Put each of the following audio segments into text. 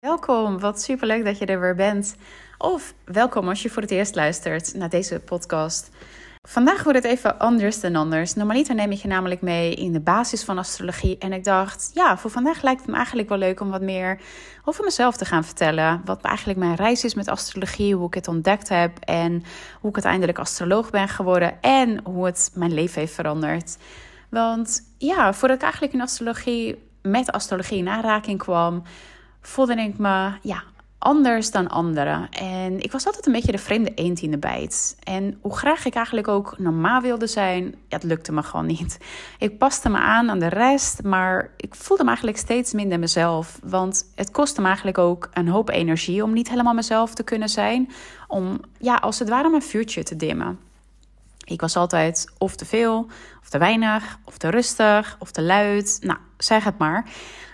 Welkom, wat superleuk dat je er weer bent. Of welkom als je voor het eerst luistert naar deze podcast. Vandaag wordt het even anders dan anders. Normaliter neem ik je namelijk mee in de basis van astrologie. En ik dacht, ja, voor vandaag lijkt het me eigenlijk wel leuk om wat meer over mezelf te gaan vertellen. Wat eigenlijk mijn reis is met astrologie, hoe ik het ontdekt heb en hoe ik uiteindelijk astroloog ben geworden en hoe het mijn leven heeft veranderd. Want ja, voordat ik eigenlijk in astrologie met astrologie in aanraking kwam, voelde ik me ja, anders dan anderen. En ik was altijd een beetje de vreemde eend in de bijt. En hoe graag ik eigenlijk ook normaal wilde zijn, het lukte me gewoon niet. Ik paste me aan aan de rest, maar ik voelde me eigenlijk steeds minder mezelf. Want het kostte me eigenlijk ook een hoop energie om niet helemaal mezelf te kunnen zijn. Om, ja, als het ware mijn vuurtje te dimmen. Ik was altijd of te veel, of te weinig, of te rustig, of te luid. Nou, zeg het maar.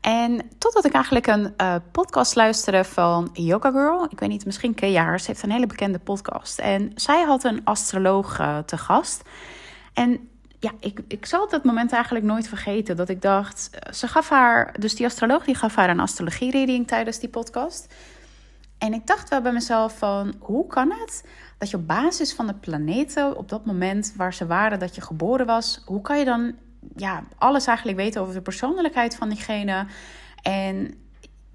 En totdat ik eigenlijk een uh, podcast luisterde van Yoga Girl. Ik weet niet, misschien ken je haar. Ze heeft een hele bekende podcast. En zij had een astroloog uh, te gast. En ja, ik, ik zal dat moment eigenlijk nooit vergeten. Dat ik dacht, eh, ze gaf haar, dus die astroloog die gaf haar een astrologie-reading tijdens die podcast. En ik dacht wel bij mezelf van, hoe kan het dat je op basis van de planeten op dat moment waar ze waren, dat je geboren was, hoe kan je dan ja, alles eigenlijk weten over de persoonlijkheid van diegene. En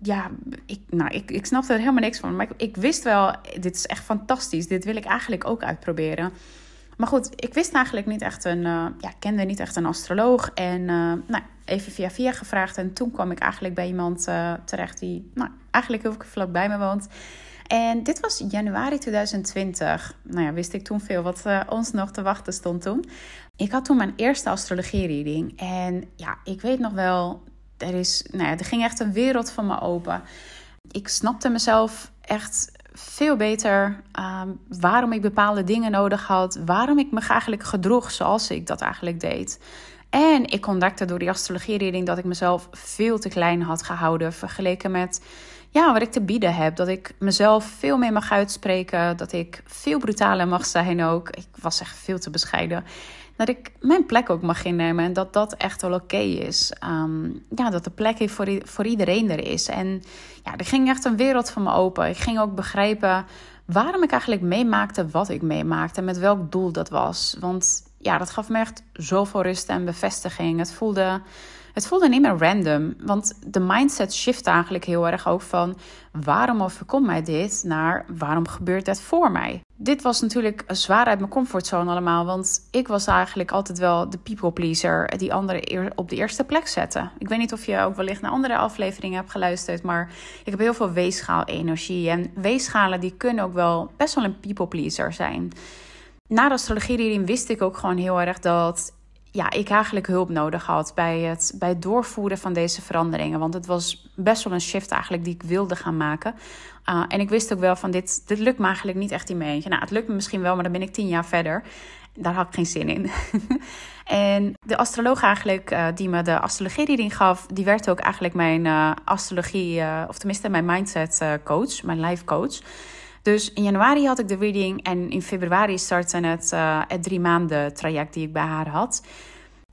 ja, ik, nou, ik, ik snapte er helemaal niks van. Maar ik, ik wist wel, dit is echt fantastisch. Dit wil ik eigenlijk ook uitproberen. Maar goed, ik wist eigenlijk niet echt een, uh, ja, kende niet echt een astroloog. En uh, nou, even via via gevraagd. En toen kwam ik eigenlijk bij iemand uh, terecht die, nou, eigenlijk heel vlak bij me woont. En dit was januari 2020. Nou ja, wist ik toen veel wat ons nog te wachten stond toen. Ik had toen mijn eerste astrologie-reading. En ja, ik weet nog wel, er, is, nou ja, er ging echt een wereld van me open. Ik snapte mezelf echt veel beter um, waarom ik bepaalde dingen nodig had. Waarom ik me eigenlijk gedroeg zoals ik dat eigenlijk deed. En ik ontdekte door die astrologie-reading dat ik mezelf veel te klein had gehouden vergeleken met ja, wat ik te bieden heb. Dat ik mezelf veel meer mag uitspreken. Dat ik veel brutaler mag zijn ook. Ik was echt veel te bescheiden dat ik mijn plek ook mag innemen en dat dat echt wel oké is. Um, ja, dat de plek voor, voor iedereen er is. En ja, er ging echt een wereld van me open. Ik ging ook begrijpen waarom ik eigenlijk meemaakte wat ik meemaakte en met welk doel dat was. Want ja, dat gaf me echt zoveel rust en bevestiging. Het voelde het voelde niet meer random, want de mindset shift eigenlijk heel erg ook van waarom overkomt mij dit naar waarom gebeurt het voor mij. Dit was natuurlijk zwaar uit mijn comfortzone allemaal, want ik was eigenlijk altijd wel de people pleaser die anderen op de eerste plek zette. Ik weet niet of je ook wellicht naar andere afleveringen hebt geluisterd, maar ik heb heel veel weegschaal-energie en weegschalen die kunnen ook wel best wel een people pleaser zijn. Na de astrologie wist ik ook gewoon heel erg dat ja, ik eigenlijk hulp nodig had bij het, bij het doorvoeren van deze veranderingen. Want het was best wel een shift eigenlijk die ik wilde gaan maken. Uh, en ik wist ook wel van dit, dit lukt me eigenlijk niet echt in mijn eentje. Nou, het lukt me misschien wel, maar dan ben ik tien jaar verder. Daar had ik geen zin in. en de astroloog eigenlijk uh, die me de astrologie-reading gaf... die werd ook eigenlijk mijn uh, astrologie... of tenminste mijn mindset coach, mijn life coach... Dus in januari had ik de reading en in februari startte het, uh, het drie maanden traject die ik bij haar had.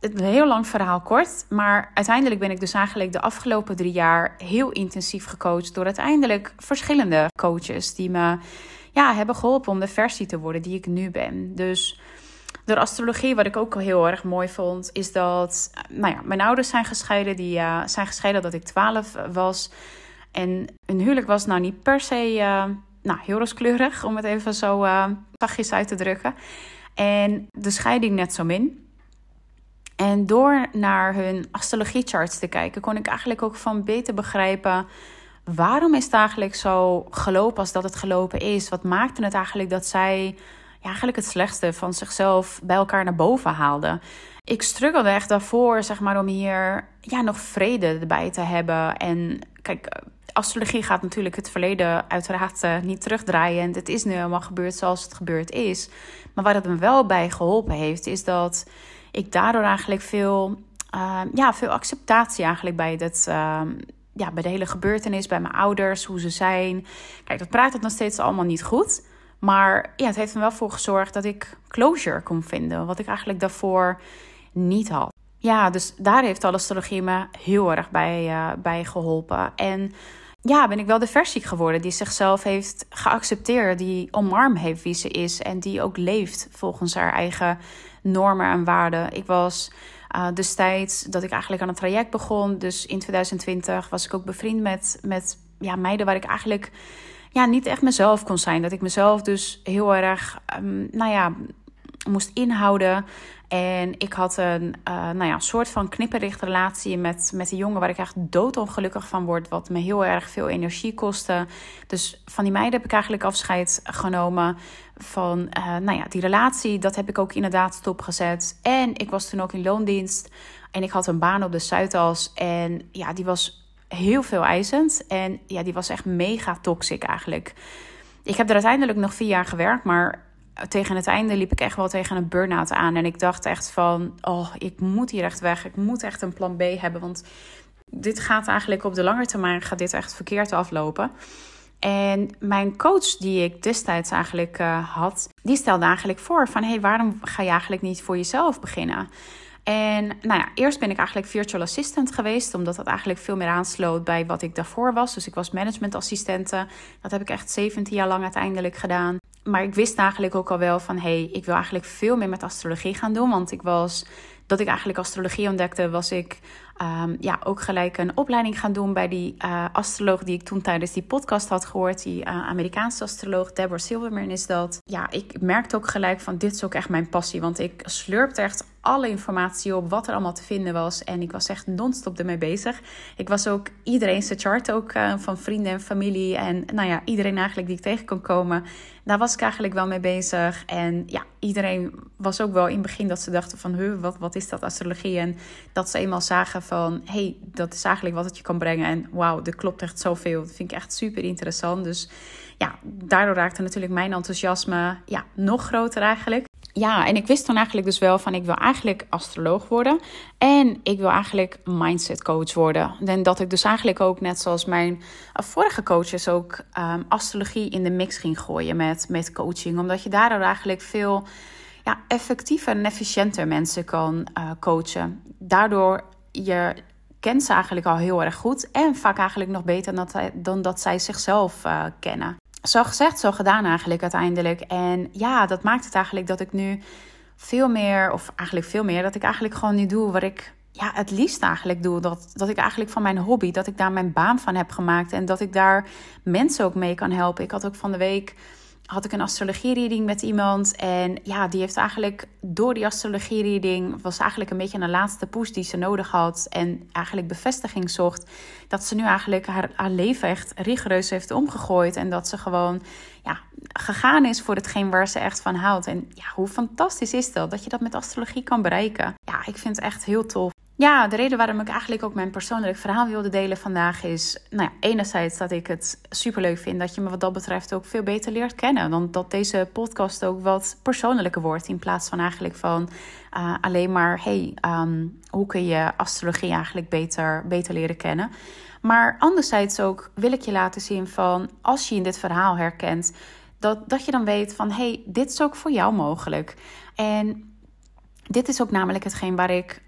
Het een heel lang verhaal kort, maar uiteindelijk ben ik dus eigenlijk de afgelopen drie jaar heel intensief gecoacht door uiteindelijk verschillende coaches die me ja, hebben geholpen om de versie te worden die ik nu ben. Dus door astrologie, wat ik ook heel erg mooi vond, is dat nou ja, mijn ouders zijn gescheiden. Die uh, zijn gescheiden dat ik 12 was. En hun huwelijk was nou niet per se. Uh, nou, heel rooskleurig, om het even zo uh, zachtjes uit te drukken. En de scheiding net zo min. En door naar hun astrologie-charts te kijken, kon ik eigenlijk ook van beter begrijpen waarom is het eigenlijk zo gelopen als dat het gelopen is. Wat maakte het eigenlijk dat zij eigenlijk het slechtste van zichzelf bij elkaar naar boven haalden. Ik struggelde echt daarvoor, zeg maar, om hier ja, nog vrede erbij te hebben. En kijk, astrologie gaat natuurlijk het verleden uiteraard uh, niet terugdraaien. En het is nu helemaal gebeurd zoals het gebeurd is. Maar waar het me wel bij geholpen heeft, is dat ik daardoor eigenlijk veel, uh, ja, veel acceptatie eigenlijk bij, het, uh, ja, bij de hele gebeurtenis, bij mijn ouders, hoe ze zijn. Kijk, dat praat het nog steeds allemaal niet goed. Maar ja, het heeft er wel voor gezorgd dat ik closure kon vinden. Wat ik eigenlijk daarvoor niet had. Ja, dus daar heeft de astrologie me heel erg bij, uh, bij geholpen. En ja, ben ik wel de versie geworden die zichzelf heeft geaccepteerd, die omarm heeft wie ze is en die ook leeft volgens haar eigen normen en waarden. Ik was uh, destijds dat ik eigenlijk aan een traject begon, dus in 2020 was ik ook bevriend met, met ja, meiden waar ik eigenlijk ja, niet echt mezelf kon zijn. Dat ik mezelf dus heel erg, um, nou ja, moest inhouden. En ik had een uh, nou ja, soort van knipperrichtrelatie met, met een jongen waar ik echt doodongelukkig van word. Wat me heel erg veel energie kostte. Dus van die meiden heb ik eigenlijk afscheid genomen. Van uh, nou ja, die relatie, dat heb ik ook inderdaad stopgezet. En ik was toen ook in loondienst. En ik had een baan op de Zuidas. En ja, die was heel veel eisend. En ja, die was echt mega toxic eigenlijk. Ik heb er uiteindelijk nog vier jaar gewerkt, maar tegen het einde liep ik echt wel tegen een burn-out aan. En ik dacht echt van, oh, ik moet hier echt weg. Ik moet echt een plan B hebben, want dit gaat eigenlijk op de lange termijn gaat dit echt verkeerd aflopen. En mijn coach die ik destijds eigenlijk uh, had, die stelde eigenlijk voor van, hey, waarom ga je eigenlijk niet voor jezelf beginnen? En nou ja, eerst ben ik eigenlijk virtual assistant geweest, omdat dat eigenlijk veel meer aansloot bij wat ik daarvoor was. Dus ik was managementassistente. Dat heb ik echt 17 jaar lang uiteindelijk gedaan. Maar ik wist eigenlijk ook al wel van, hé, hey, ik wil eigenlijk veel meer met astrologie gaan doen. Want ik was, dat ik eigenlijk astrologie ontdekte, was ik um, ja, ook gelijk een opleiding gaan doen bij die uh, astroloog die ik toen tijdens die podcast had gehoord. Die uh, Amerikaanse astroloog, Deborah Silverman is dat. Ja, ik merkte ook gelijk van, dit is ook echt mijn passie. Want ik slurpte echt alle informatie op wat er allemaal te vinden was. En ik was echt non-stop ermee bezig. Ik was ook iedereen chart ook uh, van vrienden en familie. En nou ja, iedereen eigenlijk die ik tegen kon komen. Daar was ik eigenlijk wel mee bezig. En ja, iedereen was ook wel in het begin dat ze dachten van... Wat, wat is dat astrologie? En dat ze eenmaal zagen van... hey, dat is eigenlijk wat het je kan brengen. En wauw, er klopt echt zoveel. Dat vind ik echt super interessant. Dus ja, daardoor raakte natuurlijk mijn enthousiasme ja, nog groter eigenlijk ja, en ik wist dan eigenlijk dus wel van ik wil eigenlijk astroloog worden. En ik wil eigenlijk mindset coach worden. En dat ik dus eigenlijk ook net zoals mijn eh, vorige coaches ook um, astrologie in de mix ging gooien met, met coaching. Omdat je daardoor eigenlijk veel ja, effectiever en efficiënter mensen kan uh, coachen. Daardoor je kent ze eigenlijk al heel erg goed. En vaak eigenlijk nog beter dan dat, dan dat zij zichzelf uh, kennen zo gezegd, zo gedaan eigenlijk uiteindelijk. En ja, dat maakt het eigenlijk dat ik nu veel meer, of eigenlijk veel meer, dat ik eigenlijk gewoon nu doe wat ik ja, het liefst eigenlijk doe. Dat, dat ik eigenlijk van mijn hobby, dat ik daar mijn baan van heb gemaakt. En dat ik daar mensen ook mee kan helpen. Ik had ook van de week had ik een astrologie-reading met iemand. En ja, die heeft eigenlijk door die astrologie-reading... was eigenlijk een beetje een laatste push die ze nodig had. En eigenlijk bevestiging zocht. Dat ze nu eigenlijk haar, leven echt rigoureus heeft omgegooid. En dat ze gewoon ja, gegaan is voor hetgeen waar ze echt van houdt. En ja, hoe fantastisch is dat? Dat je dat met astrologie kan bereiken. Ja, ik vind het echt heel tof. Ja, de reden waarom ik eigenlijk ook mijn persoonlijk verhaal wilde delen vandaag is, nou ja, enerzijds dat ik het superleuk vind dat je me wat dat betreft ook veel beter leert kennen. Dan dat deze podcast ook wat persoonlijker wordt in plaats van eigenlijk van uh, alleen maar, hey, um, hoe kun je astrologie eigenlijk beter, beter leren kennen. Maar anderzijds ook wil ik je laten zien van, als je in dit verhaal herkent, dat, dat je dan weet van, hey, dit is ook voor jou mogelijk. En dit is ook namelijk hetgeen waar ik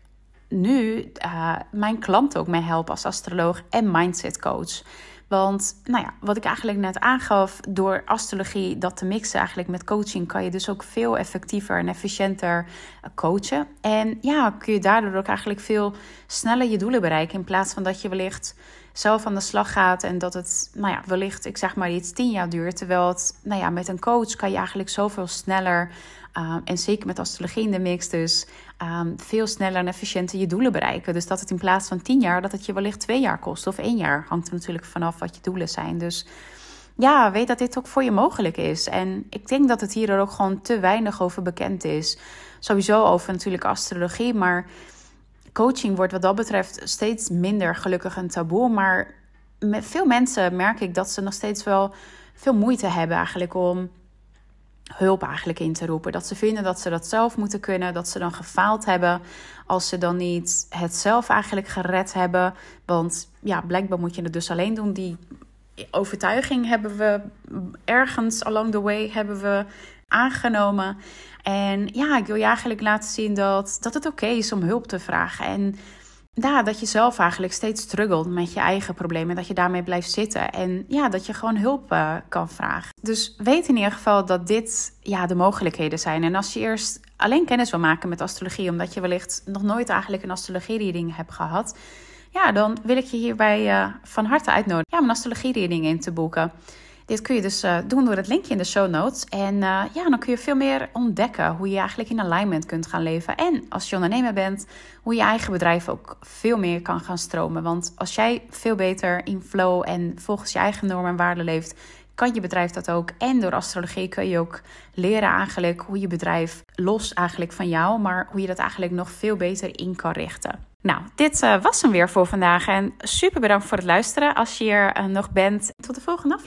nu uh, mijn klant ook mee helpen als astroloog en mindset coach. Want nou ja, wat ik eigenlijk net aangaf, door astrologie dat te mixen eigenlijk met coaching, kan je dus ook veel effectiever en efficiënter eh, coachen. En ja, kun je daardoor ook eigenlijk veel sneller je doelen bereiken. In plaats van dat je wellicht zelf aan de slag gaat en dat het, nou ja, wellicht, ik zeg maar iets tien jaar duurt. Terwijl het, nou ja, met een coach kan je eigenlijk zoveel sneller uh, en zeker met astrologie in de mix, dus um, veel sneller en efficiënter je doelen bereiken. Dus dat het in plaats van tien jaar, dat het je wellicht twee jaar kost of één jaar. Hangt er natuurlijk vanaf wat je doelen zijn. Dus ja, weet dat dit ook voor je mogelijk is. En ik denk dat het hier ook gewoon te weinig over bekend is. Sowieso over natuurlijk astrologie, maar coaching wordt wat dat betreft steeds minder gelukkig een taboe. Maar met veel mensen merk ik dat ze nog steeds wel veel moeite hebben eigenlijk om hulp eigenlijk in te roepen. Dat ze vinden dat ze dat zelf moeten kunnen, dat ze dan gefaald hebben als ze dan niet het zelf eigenlijk gered hebben. Want ja, blijkbaar moet je het dus alleen doen. Die overtuiging hebben we ergens along the way hebben we aangenomen. En ja, ik wil je eigenlijk laten zien dat, dat het oké is om hulp te vragen. En ja, dat je zelf eigenlijk steeds struggelt met je eigen problemen. Dat je daarmee blijft zitten. En ja, dat je gewoon hulp uh, kan vragen. Dus weet in ieder geval dat dit ja, de mogelijkheden zijn. En als je eerst alleen kennis wil maken met astrologie, omdat je wellicht nog nooit eigenlijk een astrologie-reading hebt gehad. Ja, dan wil ik je hierbij uh, van harte uitnodigen om een astrologie-reading in te boeken. Dit kun je dus uh, doen door het linkje in de show notes. En uh, ja, dan kun je veel meer ontdekken hoe je eigenlijk in alignment kunt gaan leven. En als je ondernemer bent, hoe je eigen bedrijf ook veel meer kan gaan stromen. Want als jij veel beter in flow en volgens je eigen normen en waarden leeft, kan je bedrijf dat ook. En door astrologie kun je ook leren eigenlijk hoe je bedrijf los eigenlijk van jou, maar hoe je dat eigenlijk nog veel beter in kan richten. Nou, dit uh, was hem weer voor vandaag en super bedankt voor het luisteren. Als je hier nog bent, tot de volgende aflevering.